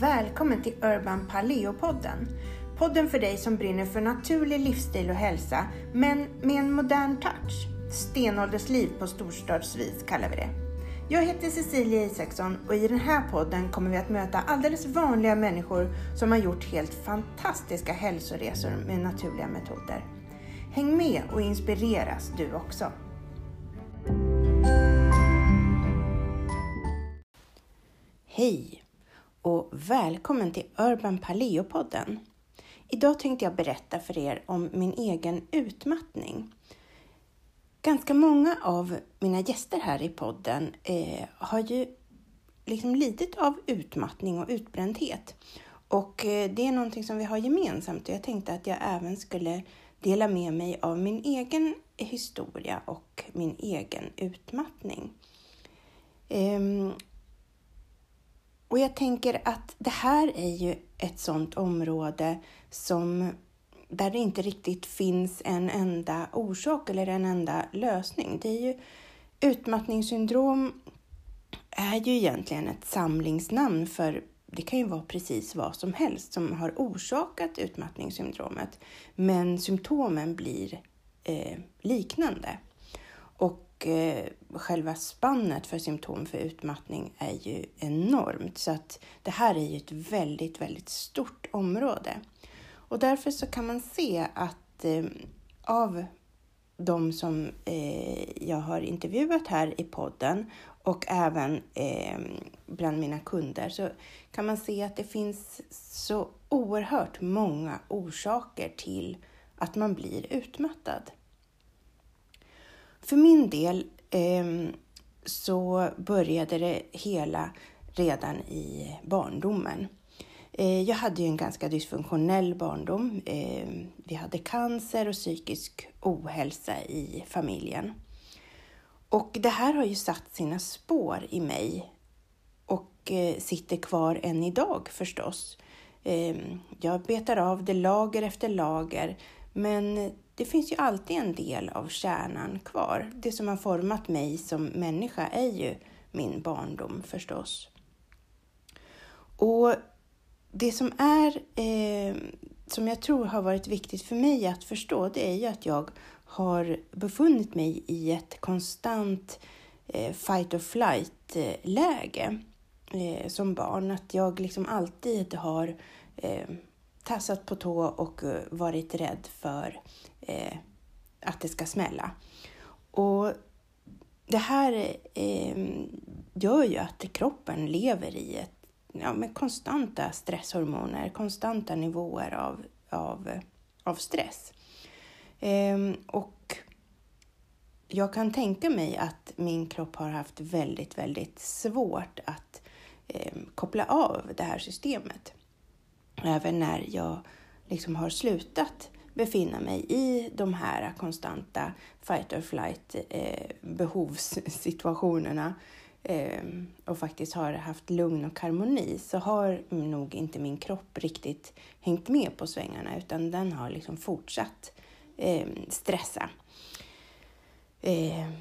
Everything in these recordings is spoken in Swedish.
Välkommen till Urban Paleo-podden. Podden för dig som brinner för naturlig livsstil och hälsa, men med en modern touch. Stenåldersliv på storstadsvis kallar vi det. Jag heter Cecilia Isaksson och i den här podden kommer vi att möta alldeles vanliga människor som har gjort helt fantastiska hälsoresor med naturliga metoder. Häng med och inspireras du också. Hej och välkommen till Urban Paleo-podden. Idag tänkte jag berätta för er om min egen utmattning. Ganska många av mina gäster här i podden eh, har ju liksom lidit av utmattning och utbrändhet. Och eh, det är någonting som vi har gemensamt och jag tänkte att jag även skulle dela med mig av min egen historia och min egen utmattning. Ehm, och jag tänker att det här är ju ett sådant område som där det inte riktigt finns en enda orsak eller en enda lösning. Det är ju utmattningssyndrom är ju egentligen ett samlingsnamn för det kan ju vara precis vad som helst som har orsakat utmattningssyndromet. Men symptomen blir eh, liknande. Och och eh, själva spannet för symptom för utmattning är ju enormt. Så att det här är ju ett väldigt, väldigt stort område. Och därför så kan man se att eh, av de som eh, jag har intervjuat här i podden och även bland mina kunder så kan man se att det finns så oerhört många orsaker till att man blir utmattad. För min del eh, så började det hela redan i barndomen. Eh, jag hade ju en ganska dysfunktionell barndom. Eh, vi hade cancer och psykisk ohälsa i familjen. Och det här har ju satt sina spår i mig och eh, sitter kvar än idag förstås. Ehm, jag betar av det lager efter lager, men det finns ju alltid en del av kärnan kvar. Det som har format mig som människa är ju min barndom förstås. Och det som är, eh, som jag tror har varit viktigt för mig att förstå, det är ju att jag har befunnit mig i ett konstant eh, fight or flight eh, läge eh, som barn. Att jag liksom alltid har eh, tassat på tå och eh, varit rädd för eh, att det ska smälla. Och det här eh, gör ju att kroppen lever i ett ja, med konstanta stresshormoner, konstanta nivåer av, av, av stress. Eh, och jag kan tänka mig att min kropp har haft väldigt, väldigt svårt att eh, koppla av det här systemet. Även när jag liksom har slutat befinna mig i de här konstanta fight or flight eh, behovssituationerna ehm, och faktiskt har haft lugn och harmoni så har nog inte min kropp riktigt hängt med på svängarna utan den har liksom fortsatt ehm, stressa. Ehm,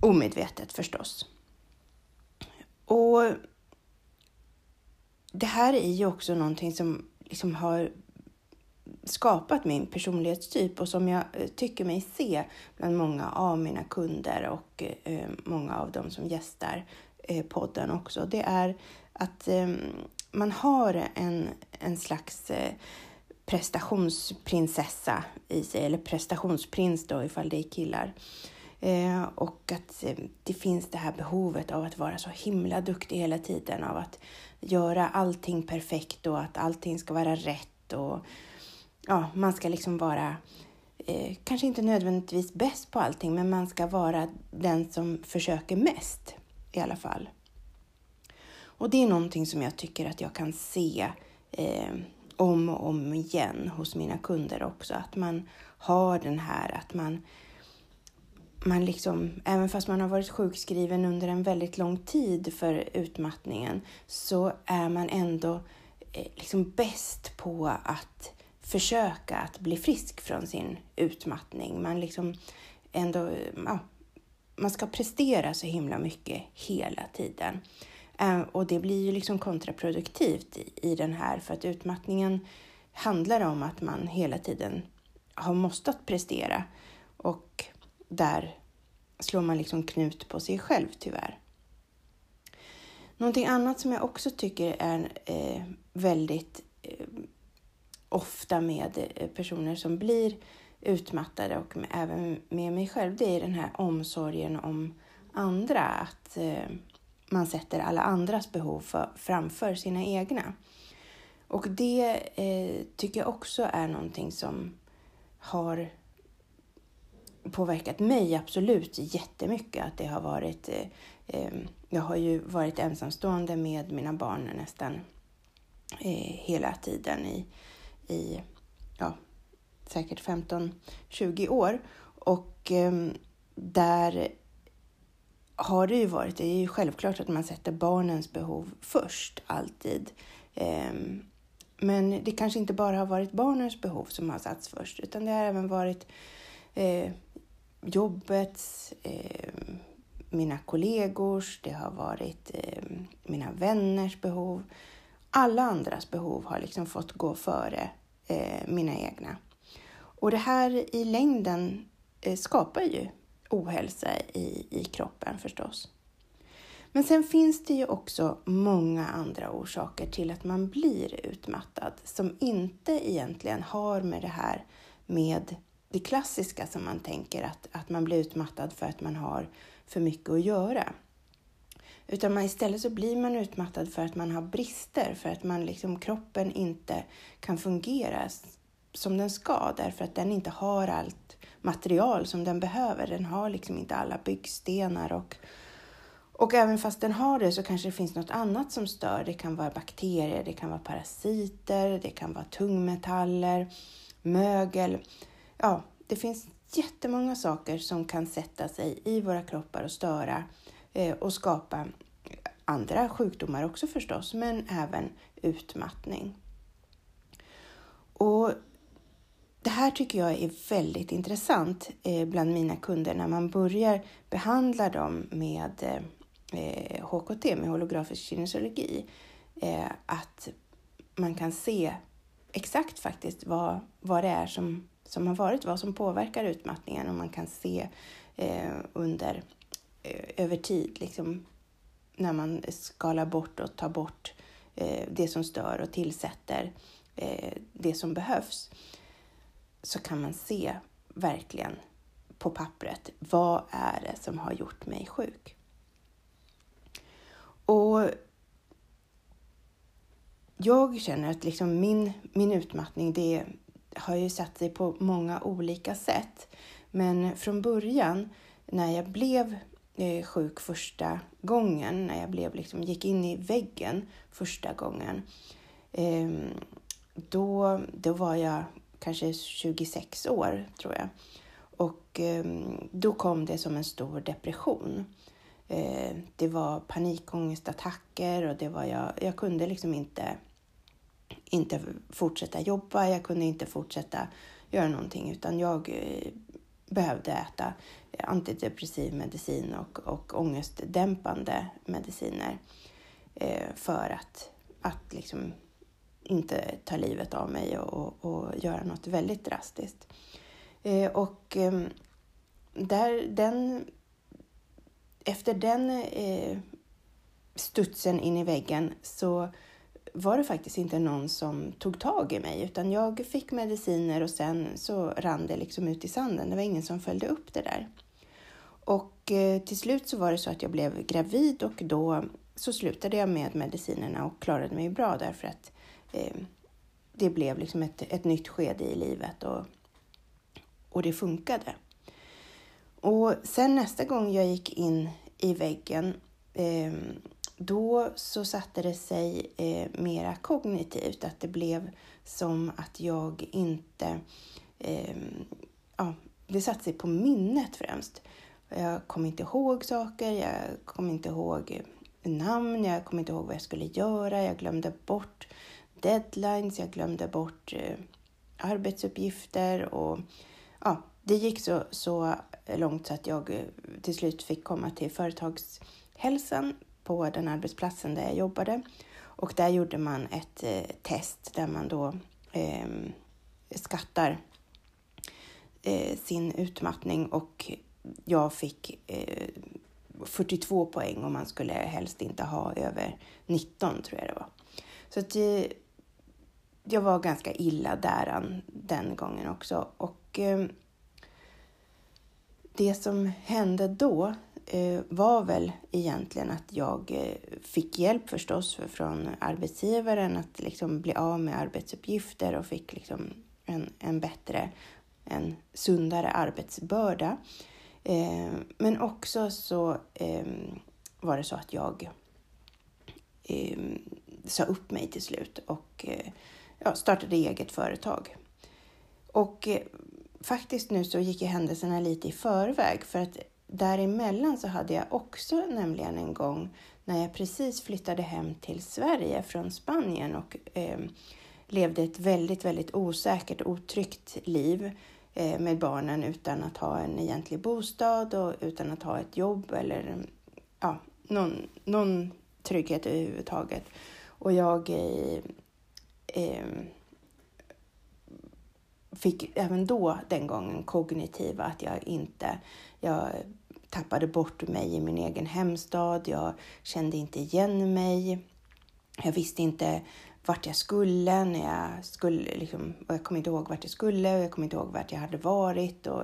omedvetet förstås. Och det här är ju också någonting som liksom har skapat min personlighetstyp och som jag eh, tycker mig se bland många av mina kunder och eh, många av dem som gästar eh, podden också. Det är att ehm, man har en, en slags eh, prestationsprinsessa i sig, eller prestationsprins då ifall det är killar. Eh, och att det finns det här behovet av att vara så himla duktig hela tiden, av att göra allting perfekt och att allting ska vara rätt och ja, man ska liksom vara, eh, kanske inte nödvändigtvis bäst på allting, men man ska vara den som försöker mest i alla fall. Och det är någonting som jag tycker att jag kan se eh, om och om igen hos mina kunder också, att man har den här att man man liksom, även fast man har varit sjukskriven under en väldigt lång tid för utmattningen, så är man ändå eh, liksom bäst på att försöka att bli frisk från sin utmattning. Man liksom ändå, eh, ja, man ska prestera så himla mycket hela tiden. Eh, och det blir ju liksom kontraproduktivt i, i den här för att utmattningen handlar om att man hela tiden har måstat prestera och där slår man liksom knut på sig själv tyvärr. Någonting annat som jag också tycker är eh, väldigt eh, ofta med eh, personer som blir utmattade och med, även med mig själv, det är den här omsorgen om andra. Att eh, man sätter alla andras behov för, framför sina egna. Och det eh, tycker jag också är någonting som har påverkat mig absolut jättemycket. Att det har varit, eh, eh, jag har ju varit ensamstående med mina barn nästan eh, hela tiden i, i ja, säkert 15-20 år. Och eh, där har det ju varit, det är ju självklart att man sätter barnens behov först, alltid. Eh, men det kanske inte bara har varit barnens behov som har satts först, utan det har även varit eh, jobbets, eh, mina kollegors, det har varit eh, mina vänners behov. Alla andras behov har liksom fått gå före eh, mina egna. Och det här i längden eh, skapar ju ohälsa i, i kroppen förstås. Men sen finns det ju också många andra orsaker till att man blir utmattad som inte egentligen har med det här med det klassiska som man tänker att, att man blir utmattad för att man har för mycket att göra. Utan man, istället så blir man utmattad för att man har brister, för att man liksom, kroppen inte kan fungera som den ska därför att den inte har allt material som den behöver. Den har liksom inte alla byggstenar och, och även fast den har det så kanske det finns något annat som stör. Det kan vara bakterier, det kan vara parasiter, det kan vara tungmetaller, mögel. Ja, det finns jättemånga saker som kan sätta sig i våra kroppar och störa eh, och skapa andra sjukdomar också förstås, men även utmattning. Och det här tycker jag är väldigt intressant eh, bland mina kunder när man börjar behandla dem med eh, HKT, med holografisk kinesiologi. Eh, att man kan se exakt faktiskt vad, vad det är som som har varit, vad som påverkar utmattningen och man kan se eh, under eh, över tid, liksom, när man skalar bort och tar bort eh, det som stör och tillsätter eh, det som behövs, så kan man se verkligen på pappret, vad är det som har gjort mig sjuk? Och jag känner att liksom min, min utmattning, det, är har ju satt sig på många olika sätt. Men från början, när jag blev eh, sjuk första gången, när jag blev, liksom, gick in i väggen första gången, ehm, då, då var jag kanske 26 år, tror jag. Och ehm, då kom det som en stor depression. Eh, det var panikångestattacker och det var jag, jag kunde liksom inte inte fortsätta jobba, jag kunde inte fortsätta göra någonting utan jag eh, behövde äta antidepressiv medicin och, och ångestdämpande mediciner eh, för att, att liksom inte ta livet av mig och, och, göra något väldigt drastiskt. Eh, och ehm, där, den, efter den studsen in i väggen så var det faktiskt inte någon som tog tag i mig utan jag fick mediciner och sen så rann det liksom ut i sanden. Det var ingen som följde upp det där. Och eh, till slut så var det så att jag blev gravid och då så slutade jag med medicinerna och klarade mig bra därför att eh, det blev liksom ett, ett nytt skede i livet och, och det funkade. Och sen nästa gång jag gick in i väggen eh, då så satte det sig eh, mera kognitivt, att det blev som att jag inte... Eh, ja, det satte sig på minnet främst. Jag kom inte ihåg saker, jag kom inte ihåg namn, jag kom inte ihåg vad jag skulle göra, jag glömde bort deadlines, jag glömde bort eh, arbetsuppgifter och ja, det gick så, så långt så att jag eh, till slut fick komma till företagshälsan på den arbetsplatsen där jag jobbade. Och där gjorde man ett eh, test där man då eh, skattar eh, sin utmattning och jag fick eh, 42 poäng och man skulle helst inte ha över 19 tror jag det var. Så att eh, jag var ganska illa däran den gången också. Och eh, det som hände då Eh, var väl egentligen att jag eh, fick hjälp förstås från arbetsgivaren att liksom bli av med arbetsuppgifter och fick liksom en, en bättre, en sundare arbetsbörda. Eh, men också så ehm, var det så att jag ehm, sa upp mig till slut och ja, startade eget företag. Och faktiskt nu så gick ju händelserna lite i förväg för att däremellan så hade jag också nämligen en gång när jag precis flyttade hem till Sverige från Spanien och eh, levde ett väldigt, väldigt osäkert, otryggt liv eh, med barnen utan att ha en egentlig bostad och utan att ha ett jobb eller ja, någon, någon trygghet överhuvudtaget. Och jag eh, eh, fick även då den gången kognitiva att jag inte, jag tappade bort mig i min egen hemstad, jag kände inte igen mig, jag visste inte vart jag skulle, när jag skulle liksom, och jag kom inte ihåg vart jag skulle och jag kom inte ihåg vart jag hade varit och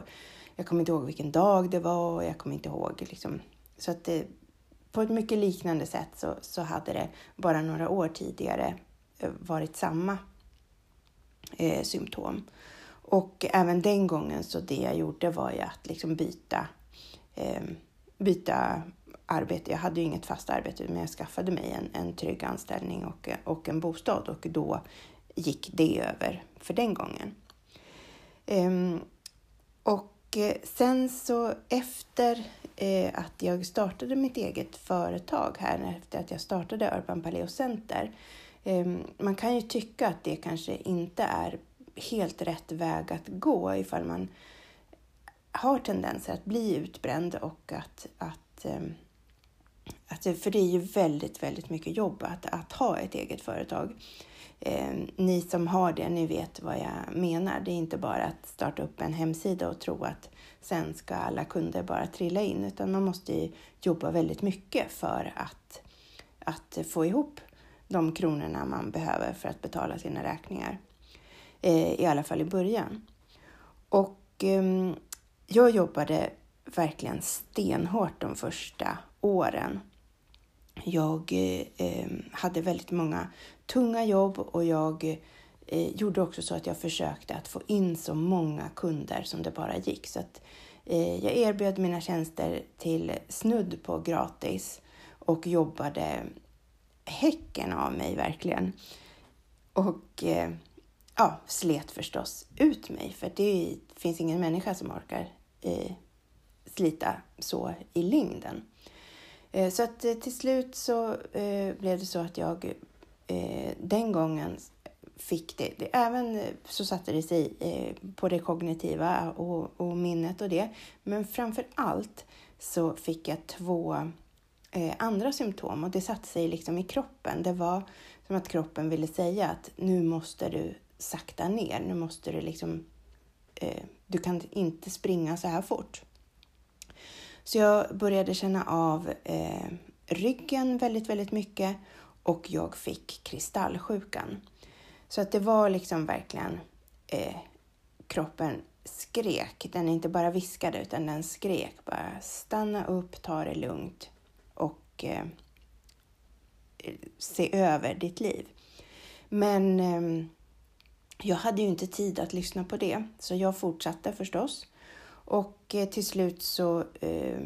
jag kom inte ihåg vilken dag det var och jag kom inte ihåg liksom. Så att det, på ett mycket liknande sätt så, så hade det bara några år tidigare eh, varit samma eh, symptom. Och även den gången så det jag gjorde var ju att liksom byta, eh, byta arbete. Jag hade ju inget fast arbete men jag skaffade mig en, en trygg anställning och, och en bostad och då gick det över för den gången. Ehm, eh, och sen så efter eh, att jag startade mitt eget företag här, efter att jag startade Urban Paleo Center. Eh, man kan ju tycka att det kanske inte är helt rätt väg att gå ifall man har tendenser att bli utbränd och att, att, ehm, att för det är ju väldigt, väldigt mycket jobb att, att ha ett eget företag. Eh, ni som har det, ni vet vad jag menar. Det är inte bara att starta upp en hemsida och tro att sen ska alla kunder bara trilla in, utan man måste jobba väldigt mycket för att, att få ihop de kronorna man behöver för att betala sina räkningar. Eh, I alla fall i början. Och eh, jag jobbade verkligen stenhårt de första åren. Jag eh, eh, hade väldigt många tunga jobb och jag eh, gjorde också så att jag försökte att få in så många kunder som det bara gick. Så att, eh, jag erbjöd mina tjänster till snudd på gratis och jobbade häcken av mig verkligen. Och eh, ja, slet förstås ut mig för det finns ingen människa som orkar eh, slita så i längden. Eh, så att eh, till slut så eh, blev det så att jag eh, den gången fick det, det, även eh, så satte det sig eh, på det kognitiva och, och minnet och det. Men framför allt så fick jag två andra symptom och det satte sig liksom i kroppen. Det var som att kroppen ville säga att nu måste du sakta ner. Nu måste du liksom, du kan inte springa så här fort. Så jag började känna av eh, ryggen väldigt, väldigt mycket och jag fick kristallsjukan. Så att det var liksom verkligen eh, kroppen skrek. Den inte bara viskade utan den skrek bara stanna upp, ta det lugnt och eh, se över ditt liv. Men eh, jag hade ju inte tid att lyssna på det, så jag fortsatte förstås. Och eh, till slut så eh,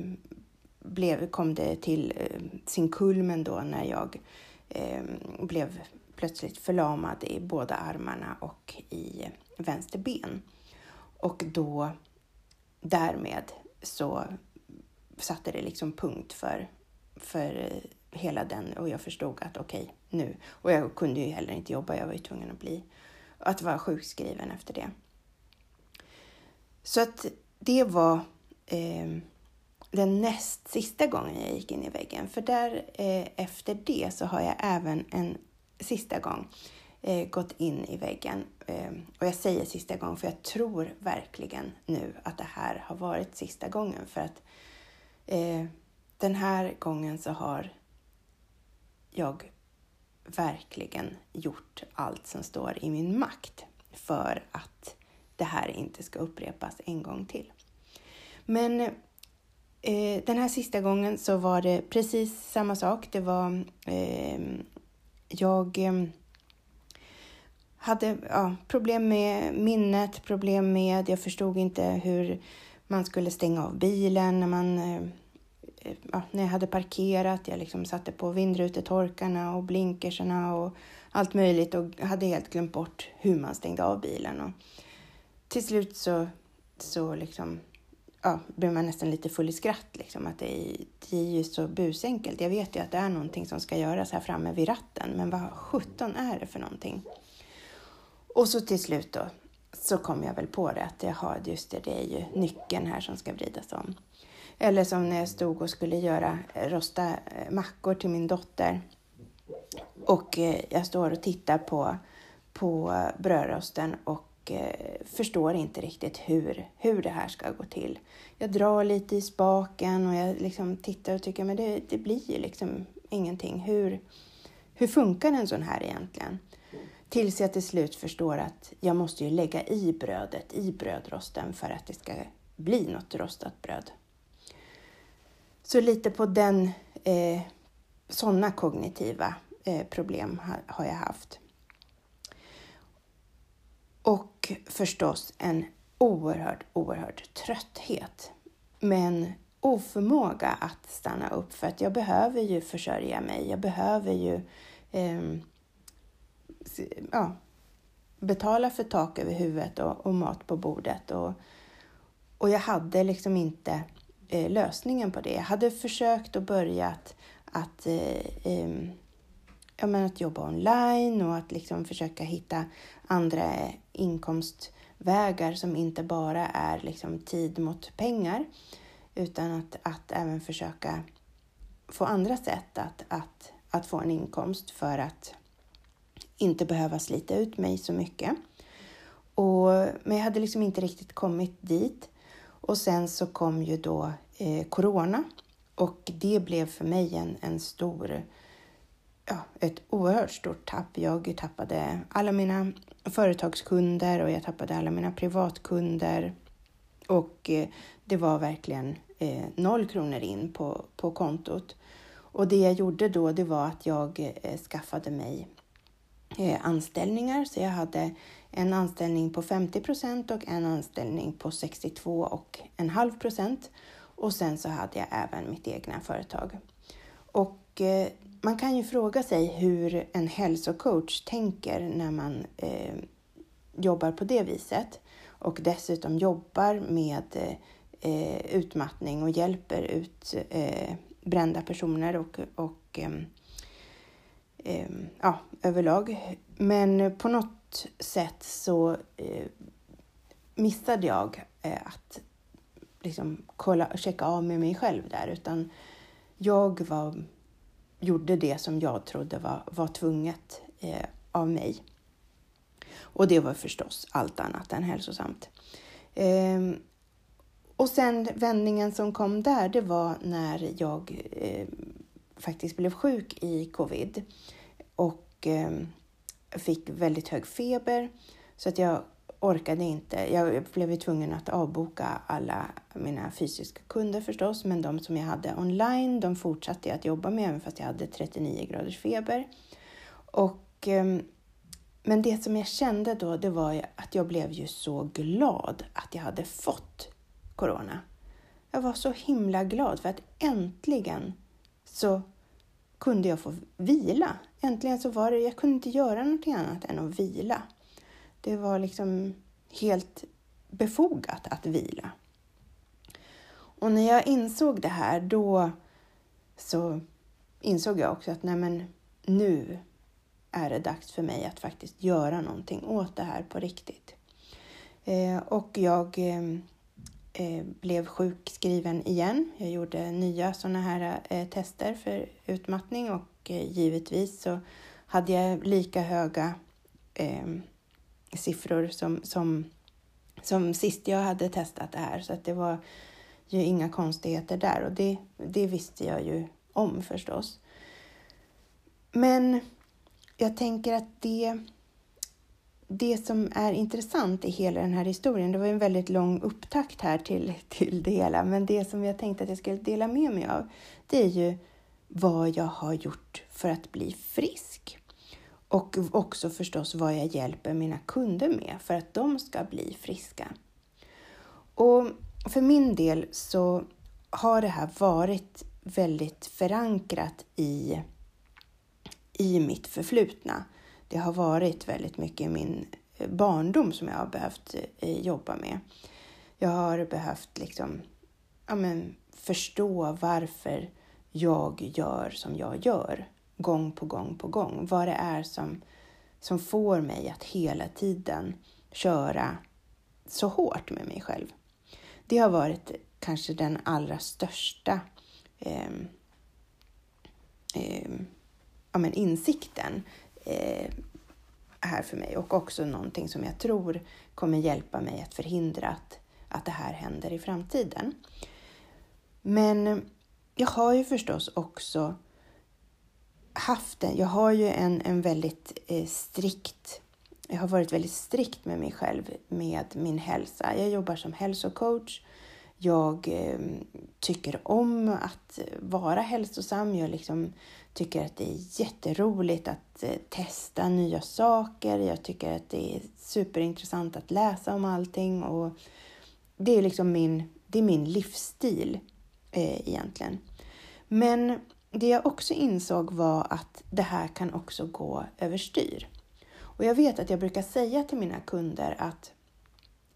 blev, kom det till eh, sin kulmen då när jag eh, blev plötsligt förlamad i båda armarna och i vänster ben. Och då därmed så satte det liksom punkt för, för eh, hela den och jag förstod att okej, okay, nu. Och jag kunde ju heller inte jobba, jag var ju tvungen att bli, att vara sjukskriven efter det. Så att det var eh, den näst sista gången jag gick in i väggen. För där eh, efter det så har jag även en sista gång eh, gått in i väggen. Eh, och jag säger sista gång, för jag tror verkligen nu att det här har varit sista gången. För att eh, den här gången så har jag verkligen gjort allt som står i min makt för att det här inte ska upprepas en gång till. Men eh, den här sista gången så var det precis samma sak. Det var eh, jag eh, hade ja, problem med minnet, problem med, jag förstod inte hur man skulle stänga av bilen när man eh, Eh, ja, när jag hade parkerat. Jag liksom satte på vindrutetorkarna och blinkersarna och allt möjligt och hade helt glömt bort hur man stängde av bilen. Och till slut så, så liksom, ja, blev man nästan lite full i skratt. Liksom, att det är, det är ju så busenkelt. Jag vet ju att det är någonting som ska göras här framme vid ratten, men vad sjutton är det för någonting? Och så till slut då så kom jag väl på det att jaha, just det, det är ju nyckeln här som ska vridas om. Eller som när jag stod och skulle göra eh, rosta eh, mackor till min dotter. Och eh, jag står och tittar på, på brödrosten och förstår inte riktigt hur, hur det här ska gå till. Jag drar lite i spaken och jag liksom tittar och tycker men det, det blir ju liksom ingenting. Hur, hur funkar en sån här egentligen? Tills jag till slut förstår att jag måste ju lägga i brödet i brödrosten för att det ska bli något rostat bröd. Så lite på den, eh, sådana kognitiva eh, problem har, har jag haft. Och förstås en oerhörd, oerhörd trötthet. Men oförmåga att stanna upp för att jag behöver ju försörja mig. Jag behöver ju eh, ja, betala för tak över huvudet och, och mat på bordet. Och, och jag hade liksom inte eh, lösningen på det. Jag hade försökt och börjat att, eh, eh, ja, men att jobba online och att liksom försöka hitta andra inkomstvägar som inte bara är liksom tid mot pengar utan att, att även försöka få andra sätt att, att, att få en inkomst för att inte behöva slita ut mig så mycket. Och, men jag hade liksom inte riktigt kommit dit. Och sen så kom ju då eh, Corona och det blev för mig en, en stor, ja, ett oerhört stort tapp. Jag tappade alla mina företagskunder och jag tappade alla mina privatkunder och eh, det var verkligen eh, noll kronor in på, på kontot. Och det jag gjorde då, det var att jag eh, skaffade mig Eh, anställningar. Så jag hade en anställning på 50 procent och en anställning på 62 och en halv procent. Och sen så hade jag även mitt egna företag. Och eh, man kan ju fråga sig hur en hälsocoach tänker när man eh, jobbar på det viset och dessutom jobbar med eh, utmattning och hjälper ut eh, brända personer och, och ehm, eh, ja, överlag. Men eh, på något sätt så eh, missade jag eh, att liksom kolla, checka av med mig själv där, utan jag var, gjorde det som jag trodde var, var tvunget eh, av mig. Och det var förstås allt annat än hälsosamt. Eh, och sen vändningen som kom där, det var när jag eh, faktiskt blev sjuk i covid och eh, fick väldigt hög feber så att jag orkade inte. Jag blev tvungen att avboka alla mina fysiska kunder förstås, men de som jag hade online, de fortsatte jag att jobba med även fast jag hade 39 graders feber. Och, ehm, men det som jag kände då, det var att jag blev ju så glad att jag hade fått corona. Jag var så himla glad för att äntligen så kunde jag få vila. Äntligen så var det, jag kunde inte göra någonting annat än att vila. Det var liksom helt befogat att vila. Och när jag insåg det här, då så insåg jag också att nej men, nu är det dags för mig att faktiskt göra någonting åt det här på riktigt. Eh, och jag eh, Eh, blev sjukskriven igen. Jag gjorde nya sådana här eh, tester för utmattning och eh, givetvis så hade jag lika höga eh, siffror som, som, som sist jag hade testat det här. Så att det var ju inga konstigheter där och det, det visste jag ju om förstås. Men jag tänker att det, det som är intressant i hela den här historien, det var en väldigt lång upptakt här till, till det hela, men det som jag tänkte att jag skulle dela med mig av, det är ju vad jag har gjort för att bli frisk. Och också förstås vad jag hjälper mina kunder med för att de ska bli friska. Och för min del så har det här varit väldigt förankrat i, i mitt förflutna. Det har varit väldigt mycket i min eh, barndom som jag har behövt eh, jobba med. Jag har behövt liksom, ja men, förstå varför jag gör som jag gör gång på gång på gång. Vad det är som, som får mig att hela tiden köra så hårt med mig själv. Det har varit kanske den allra största eh, eh, ja, men insikten eh, här för mig och också någonting som jag tror kommer hjälpa mig att förhindra att, att det här händer i framtiden. Men jag har ju förstås också haft en, Jag har ju en, en väldigt eh, strikt jag har varit väldigt strikt med mig själv med min hälsa. Jag jobbar som hälsocoach. Jag eh, tycker om att vara hälsosam. Jag liksom tycker att det är jätteroligt att eh, testa nya saker. Jag tycker att det är superintressant att läsa om allting. Och det är liksom min, det är min livsstil eh, egentligen. Men det jag också insåg var att det här kan också gå överstyr. Och jag vet att jag brukar säga till mina kunder att,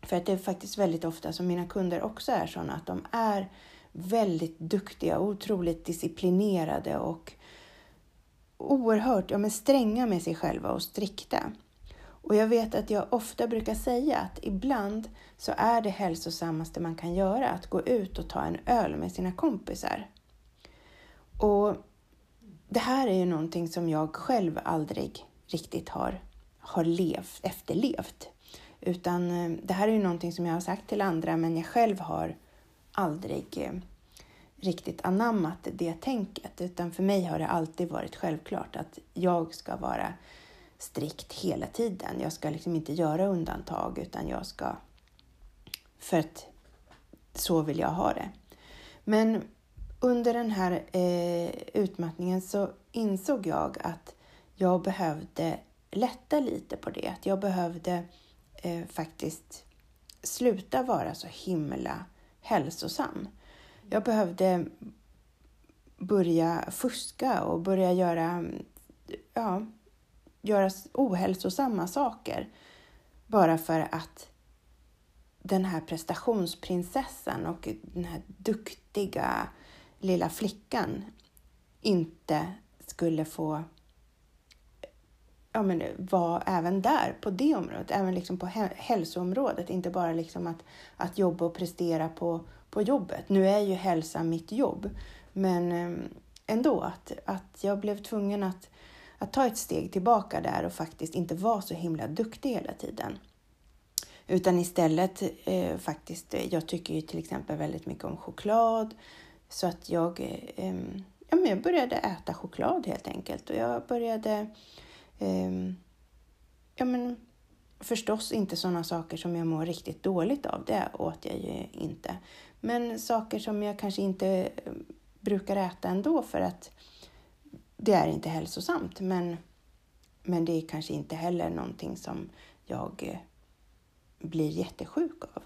för att det är faktiskt väldigt ofta som mina kunder också är sådana, att de är väldigt duktiga, otroligt disciplinerade och oerhört ja, men stränga med sig själva och strikta. Och jag vet att jag ofta brukar säga att ibland så är det hälsosammaste man kan göra att gå ut och ta en öl med sina kompisar. Och det här är ju någonting som jag själv aldrig riktigt har, har levt, efterlevt. Utan eh, det här är ju någonting som jag har sagt till andra men jag själv har aldrig eh, riktigt anammat det tänket. Utan för mig har det alltid varit självklart att jag ska vara strikt hela tiden. Jag ska liksom inte göra undantag utan jag ska... För att så vill jag ha det. Men under den här eh, utmattningen så insåg jag att jag behövde lätta lite på det. Att jag behövde eh, faktiskt sluta vara så himla hälsosam. Jag behövde börja fuska och börja göra, ja, göra ohälsosamma saker. Bara för att den här prestationsprinsessan och den här duktiga lilla flickan inte skulle få ja, men vara även där, på det området, även liksom på hälsoområdet. Inte bara liksom att, att jobba och prestera på, på jobbet. Nu är ju hälsa mitt jobb, men ehm, ändå att, att jag blev tvungen att, att ta ett steg tillbaka där och faktiskt inte vara så himla duktig hela tiden. Utan istället eh, faktiskt, eh, jag tycker ju till exempel väldigt mycket om choklad. Så att jag, eh, ehm, ja, men jag började äta choklad helt enkelt och jag började eh, ja, men förstås inte sådana saker som jag mår riktigt dåligt av, det åt jag ju inte. Men saker som jag kanske inte eh, brukar äta ändå för att det är inte hälsosamt. Men, men det är kanske inte heller någonting som jag eh, blir jättesjuk av.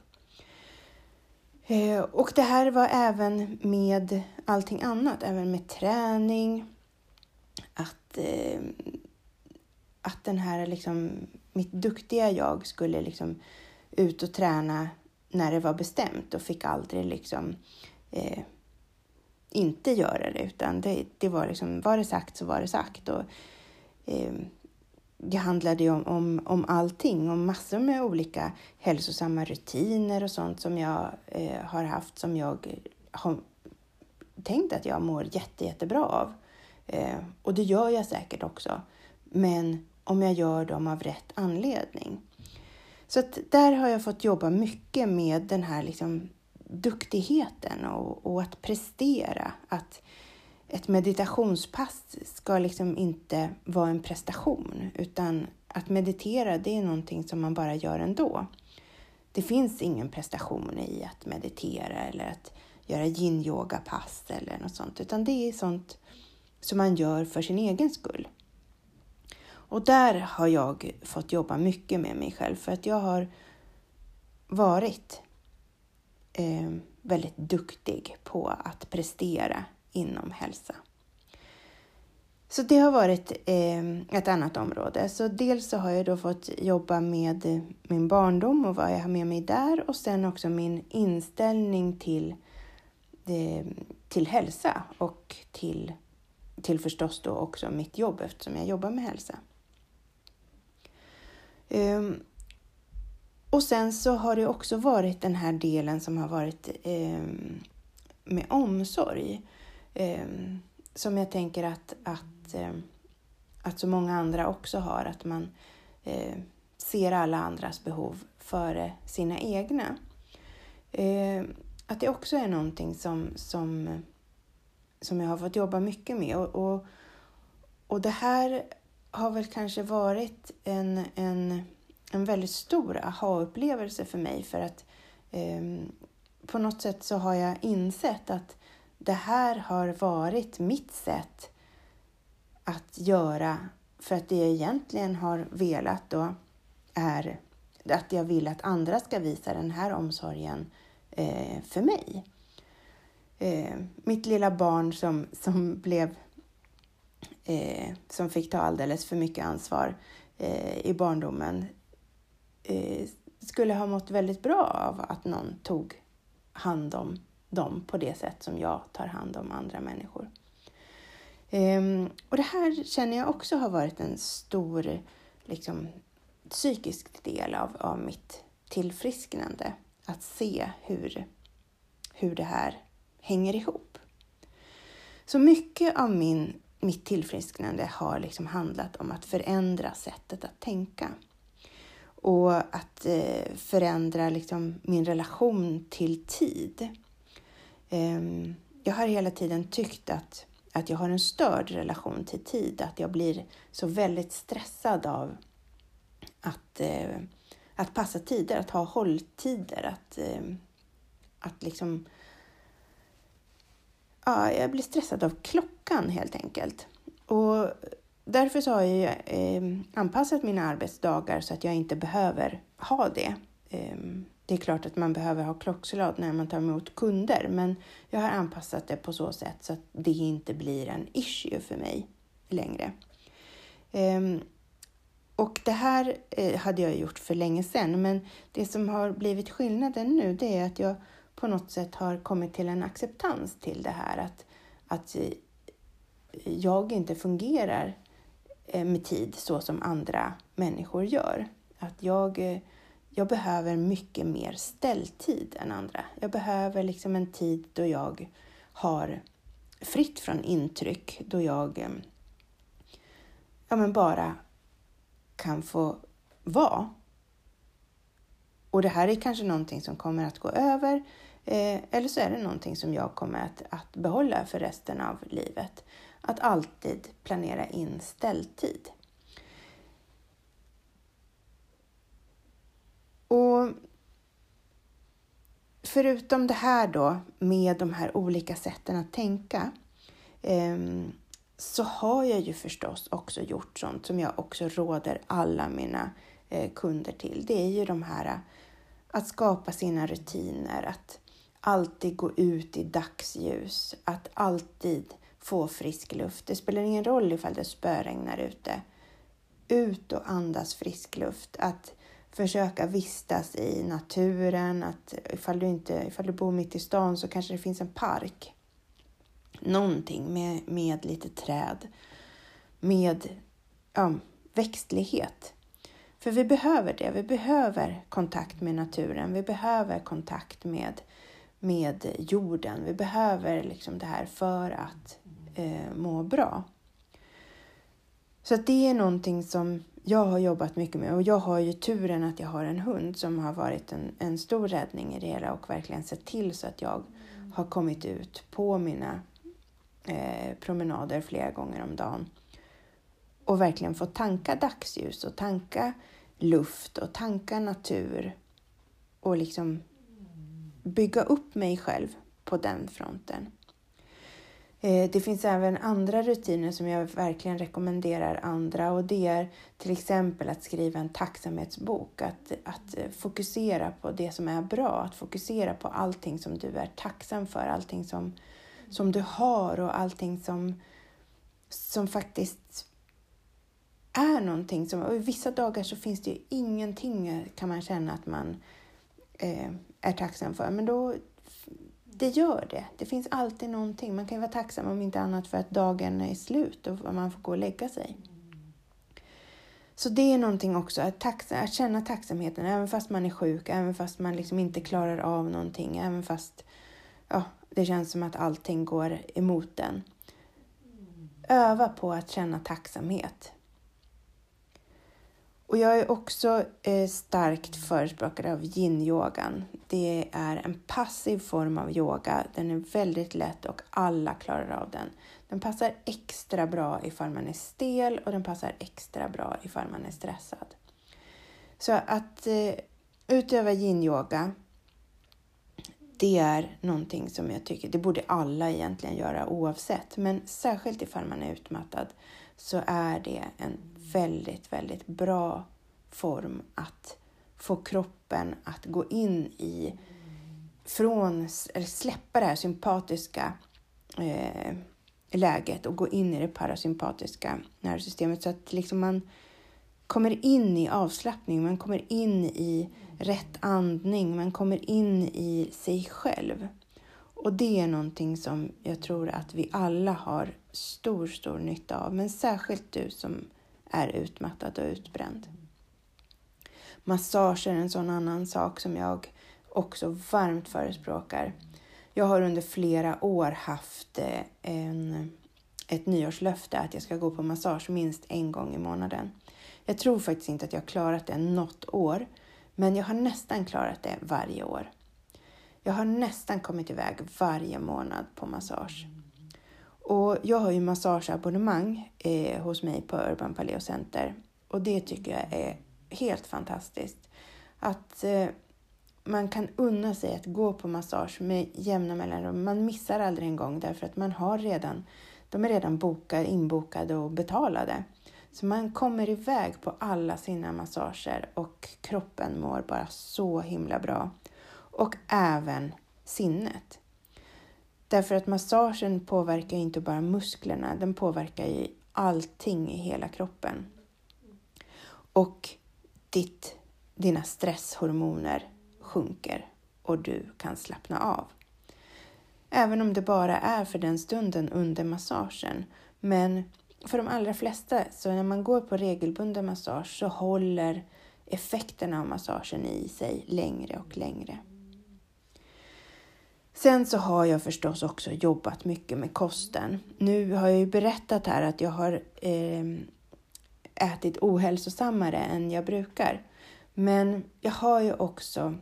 Eh, och det här var även med allting annat, även med träning, att, att den här liksom, mitt duktiga jag skulle liksom ut och träna när det var bestämt och fick aldrig liksom eh, inte göra det utan det, det var liksom, var det sagt så var det sagt. Och, eh, det handlade ju om, om, om allting, om massor med olika hälsosamma rutiner och sånt som jag eh, har haft som jag har tänkt att jag mår jätte, jättebra av. Eh, och det gör jag säkert också. Men om jag gör dem av rätt anledning. Så att där har jag fått jobba mycket med den här liksom duktigheten och, och att prestera. Att ett meditationspass ska liksom inte vara en prestation utan att meditera det är någonting som man bara gör ändå. Det finns ingen prestation i att meditera eller att göra yin-yoga-pass eller något sånt utan det är sånt som man gör för sin egen skull. Och där har jag fått jobba mycket med mig själv för att jag har varit eh, väldigt duktig på att prestera inom hälsa. Så det har varit eh, ett annat område. Så dels så har jag då fått jobba med min barndom och vad jag har med mig där och sen också min inställning till, eh, till hälsa och till, till förstås då också mitt jobb eftersom jag jobbar med hälsa. Um, och sen så har det också varit den här delen som har varit um, med omsorg. Um, som jag tänker att, att, att så många andra också har, att man uh, ser alla andras behov före sina egna. att det också är någonting som, som, som jag har fått jobba mycket med. Och, och, och det här har väl kanske varit en, en, en väldigt stor aha-upplevelse för mig för att eh, på något sätt så har jag insett att det här har varit mitt sätt att göra för att det jag egentligen har velat då är att jag vill att andra ska visa den här omsorgen eh, för mig. Eh, mitt lilla barn som, som blev eh, som fick ta alldeles för mycket ansvar eh, i barndomen eh, skulle ha mått väldigt bra av att någon tog hand om dem på det sätt som jag tar hand om andra människor. Ehm, och det här känner jag också har varit en stor liksom, psykisk del av, av mitt tillfrisknande. Att se hur, hur det här hänger ihop. Så mycket av min mitt tillfrisknande har liksom handlat om att förändra sättet att tänka. Och att eh, förändra liksom min relation till tid. Ehm, jag har hela tiden tyckt att, att jag har en störd relation till tid. Att jag blir så väldigt stressad av att, eh, att passa tider, att ha hålltider. Att, eh, att liksom ja, jag blir stressad av klockan helt enkelt. Och därför så har jag eh, anpassat mina arbetsdagar så att jag inte behöver ha det. Eh, det är klart att man behöver ha klockslag när man tar emot kunder, men jag har anpassat det på så sätt så att det inte blir en issue för mig längre. Eh, och det här eh, hade jag gjort för länge sedan, men det som har blivit skillnaden nu, det är att jag på något sätt har kommit till en acceptans till det här att, att jag inte fungerar eh, med tid så som andra människor gör. Att jag, eh, jag behöver mycket mer ställtid än andra. Jag behöver liksom en tid då jag har fritt från intryck, då jag eh, ja, men bara kan få vara. Och det här är kanske någonting som kommer att gå över Eh, eller så är det någonting som jag kommer att, att behålla för resten av livet. Att alltid planera in ställtid. Och förutom det här då med de här olika sätten att tänka eh, så har jag ju förstås också gjort sånt som jag också råder alla mina eh, kunder till. Det är ju de här att skapa sina rutiner, att alltid gå ut i dagsljus, att alltid få frisk luft. Det spelar ingen roll ifall det spöregnar ute. Ut och andas frisk luft. Att försöka vistas i naturen, att ifall du, inte, ifall du bor mitt i stan så kanske det finns en park. Någonting med, med lite träd. Med ja, växtlighet. För vi behöver det. Vi behöver kontakt med naturen. Vi behöver kontakt med, med jorden. Vi behöver liksom det här för att eh, må bra. Så det är någonting som jag har jobbat mycket med och jag har ju turen att jag har en hund som har varit en, en stor räddning i det hela och verkligen sett till så att jag har kommit ut på mina eh, promenader flera gånger om dagen och verkligen fått tanka dagsljus och tanka luft och tanka natur och liksom bygga upp mig själv på den fronten. Eh, det finns även andra rutiner som jag verkligen rekommenderar andra och det är till exempel att skriva en tacksamhetsbok, att, att eh, fokusera på det som är bra, att fokusera på allting som du är tacksam för, allting som, som du har och allting som, som faktiskt är någonting som, och vissa dagar så finns det ju ingenting eh, kan man känna att man eh, är tacksam för, men då det gör det. Det finns alltid någonting. Man kan ju vara tacksam om inte annat för att dagen är slut och man får gå och lägga sig. Så det är någonting också, att, taxa, att känna tacksamheten även fast man är sjuk, även fast man liksom inte klarar av någonting, även fast ja, det känns som att allting går emot den. Öva på att känna tacksamhet. Och jag är också eh, starkt förespråkare av yin-yogan. Det är en passiv form av yoga. Den är väldigt lätt och alla klarar av den. Den passar extra bra ifall man är stel och den passar extra bra ifall man är stressad. Så att eh, utöva yin-yoga, det är någonting som jag tycker, det borde alla egentligen göra oavsett, men särskilt ifall man är utmattad så är det en väldigt, väldigt bra form att få kroppen att gå in i, från, eller släppa det här sympatiska eh, läget och gå in i det parasympatiska nervsystemet så att liksom man kommer in i avslappning, man kommer in i rätt andning, man kommer in i sig själv. Och det är någonting som jag tror att vi alla har stor, stor nytta av, men särskilt du som är utmattad och utbränd. Massage är en sån annan sak som jag också varmt förespråkar. Jag har under flera år haft eh, en, ett nyårslöfte att jag ska gå på massage minst en gång i månaden. Jag tror faktiskt inte att jag har klarat det något år, men jag har nästan klarat det varje år. Jag har nästan kommit iväg varje månad på massage. Och jag har ju massageabonnemang eh, hos mig på Urban Paleo Center och det tycker jag är helt fantastiskt. Att eh, man kan unna sig att gå på massage med jämna mellanrum. Man missar aldrig en gång därför att man har redan, de är redan bokade, inbokade och betalade. Så man kommer iväg på alla sina massager och kroppen mår bara så himla bra. Och även sinnet. Därför att massagen påverkar inte bara musklerna, den påverkar ju allting i hela kroppen. Och ditt, dina stresshormoner sjunker och du kan slappna av. Även om det bara är för den stunden under massagen. Men för de allra flesta, så när man går på regelbunden massage så håller effekterna av massagen i sig längre och längre. Sen så har jag förstås också jobbat mycket med kosten. Nu har jag ju berättat här att jag har eh, ätit ohälsosammare än jag brukar. Men jag har ju också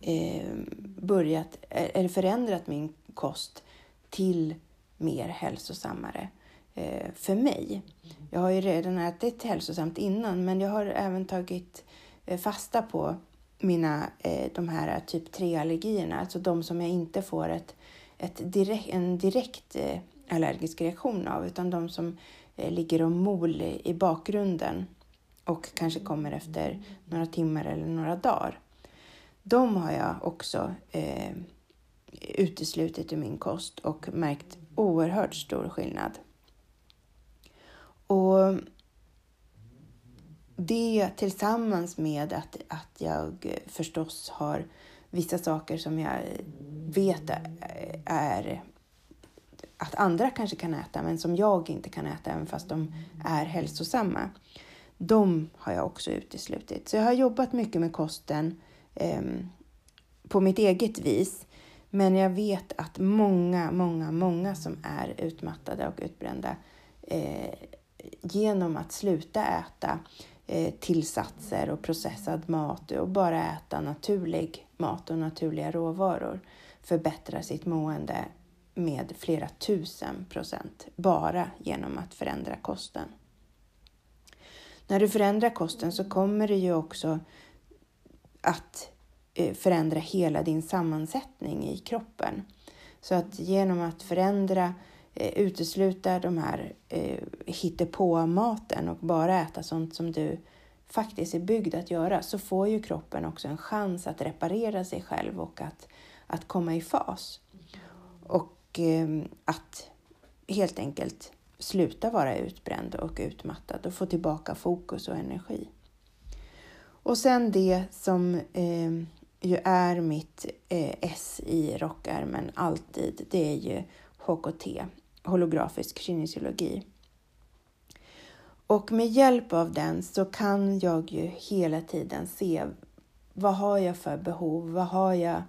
eh, börjat, e-, eller förändrat min kost till mer hälsosammare eh, för mig. Jag har ju redan ätit hälsosamt innan, men jag har även tagit eh, fasta på mina, eh, de här eh, typ 3-allergierna, alltså de som jag inte får ett, ett direkt, en direkt eh, allergisk reaktion av, utan de som eh, ligger och mol i bakgrunden och kanske kommer efter några timmar eller några dagar. De har jag också eh, uteslutit ur min kost och märkt oerhört stor skillnad. Och det tillsammans med att, att jag eh, förstås har vissa saker som jag vet är att andra kanske kan äta men som jag inte kan äta även fast de är hälsosamma. De har jag också uteslutit. Så jag har jobbat mycket med kosten eh, på mitt eget vis. Men jag vet att många, många, många som är utmattade och utbrända eh, genom att sluta äta eh, Eh, tillsatser och processad mat och bara äta naturlig mat och naturliga råvaror förbättrar sitt mående med flera tusen procent bara genom att förändra kosten. När du förändrar kosten så kommer det ju också att eh, förändra hela din sammansättning i kroppen. Så att genom att förändra, eh, utesluta de här eh, hittepå-maten och bara äta sånt som du faktiskt är byggd att göra så får ju kroppen också en chans att reparera sig själv och att, att komma i fas. Och eh, att helt enkelt sluta vara utbränd och utmattad och få tillbaka fokus och energi. Och sen det som eh, ju är mitt eh, S i rockärmen alltid, det är ju HKT, holografisk kinesiologi. Och med hjälp av den så kan jag ju hela tiden se vad har jag för behov? Vad har jag?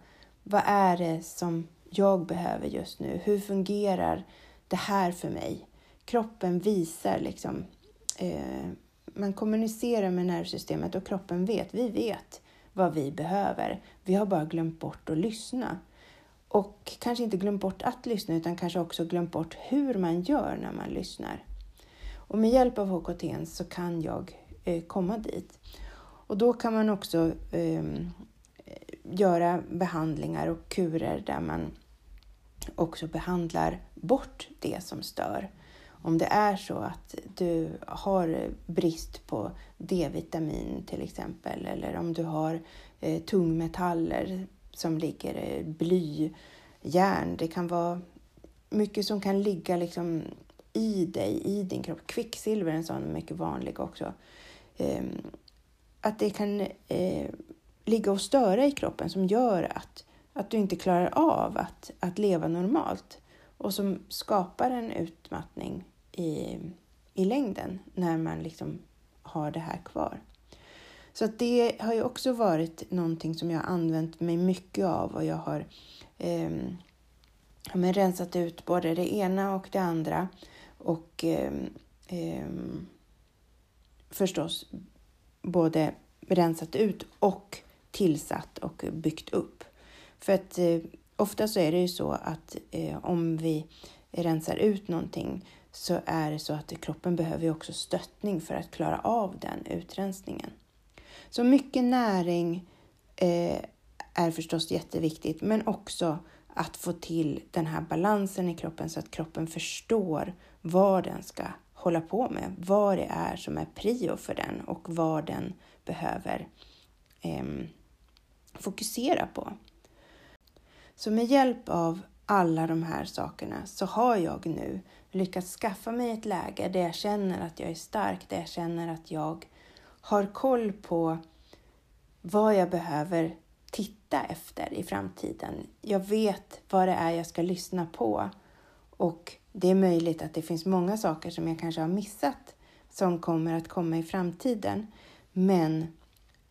Vad är det som jag behöver just nu? Hur fungerar det här för mig? Kroppen visar liksom. Eh, man kommunicerar med nervsystemet och kroppen vet. Vi vet vad vi behöver. Vi har bara glömt bort att lyssna. Och kanske inte glömt bort att lyssna utan kanske också glömt bort hur man gör när man lyssnar. Och med hjälp av HKT så kan jag eh, komma dit. Och då kan man också eh, göra behandlingar och kurer där man också behandlar bort det som stör. Om det är så att du har brist på D-vitamin till exempel eller om du har eh, tungmetaller som ligger eh, bly, järn. Det kan vara mycket som kan ligga liksom i dig, i din kropp. Kvicksilver är en sån mycket vanlig också. Ehm, att det kan eh, ligga och störa i kroppen som gör att, att du inte klarar av att, att leva normalt och som skapar en utmattning i, i längden när man liksom har det här kvar. Så att det har ju också varit någonting som jag har använt mig mycket av och jag har eh, men rensat ut både det ena och det andra och eh, eh, förstås både rensat ut och tillsatt och byggt upp. För att eh, ofta så är det ju så att eh, om vi rensar ut någonting så är det så att kroppen behöver ju också stöttning för att klara av den utrensningen. Så mycket näring eh, är förstås jätteviktigt, men också att få till den här balansen i kroppen så att kroppen förstår vad den ska hålla på med, vad det är som är prio för den och vad den behöver eh, fokusera på. Så med hjälp av alla de här sakerna så har jag nu lyckats skaffa mig ett läge där jag känner att jag är stark, där jag känner att jag har koll på vad jag behöver titta efter i framtiden. Jag vet vad det är jag ska lyssna på och det är möjligt att det finns många saker som jag kanske har missat som kommer att komma i framtiden. Men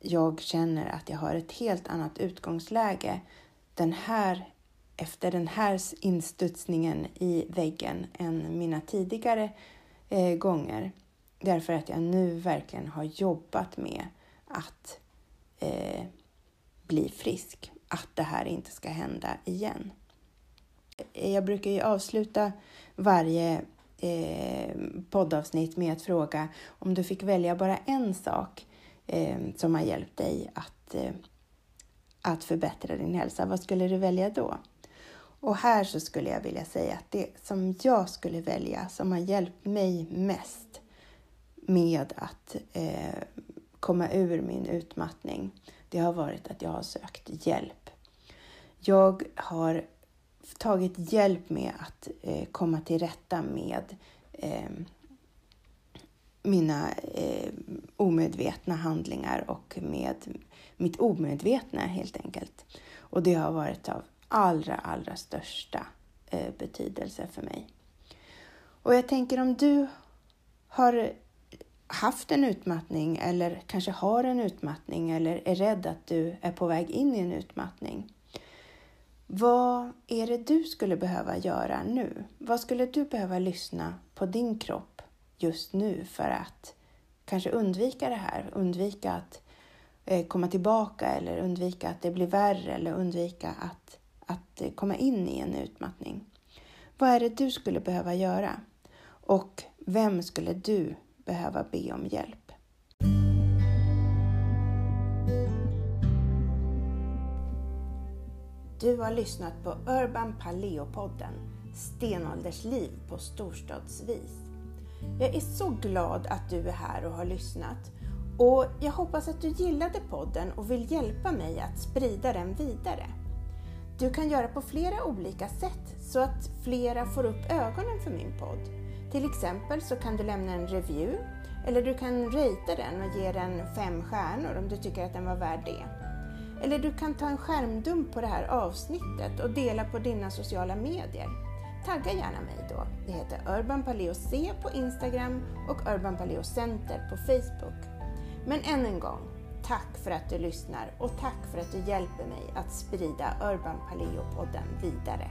jag känner att jag har ett helt annat utgångsläge den här, efter den här instudsningen i väggen än mina tidigare eh, gånger. Därför att jag nu verkligen har jobbat med att eh, bli frisk, att det här inte ska hända igen. Eh, jag brukar ju avsluta varje eh, poddavsnitt med att fråga om du fick välja bara en sak eh, som har hjälpt dig att, eh, att förbättra din hälsa. Vad skulle du välja då? Och här så skulle jag vilja säga att det som jag skulle välja som har hjälpt mig mest med att eh, komma ur min utmattning, det har varit att jag har sökt hjälp. Jag har tagit hjälp med att eh, komma till rätta med eh, mina eh, omedvetna handlingar och med mitt omedvetna helt enkelt. Och det har varit av allra, allra största eh, betydelse för mig. Och jag tänker om du har haft en utmattning eller kanske har en utmattning eller är rädd att du är på väg in i en utmattning. Vad är det du skulle behöva göra nu? Vad skulle du behöva lyssna på din kropp just nu för att kanske undvika det här? Undvika att eh, komma tillbaka eller undvika att det blir värre eller undvika att, att eh, komma in i en utmattning. Vad är det du skulle behöva göra? Och vem skulle du behöva be om hjälp? Du har lyssnat på Urban Paleo-podden Stenåldersliv på storstadsvis. Jag är så glad att du är här och har lyssnat och jag hoppas att du gillade podden och vill hjälpa mig att sprida den vidare. Du kan göra på flera olika sätt så att flera får upp ögonen för min podd. Till exempel så kan du lämna en review eller du kan ratea den och ge den fem stjärnor om du tycker att den var värd det. Eller du kan ta en skärmdump på det här avsnittet och dela på dina sociala medier. Tagga gärna mig då. Det heter Urban Paleo C på Instagram och Urban Paleo Center på Facebook. Men än en gång, tack för att du lyssnar och tack för att du hjälper mig att sprida Urban Paleo-podden vidare.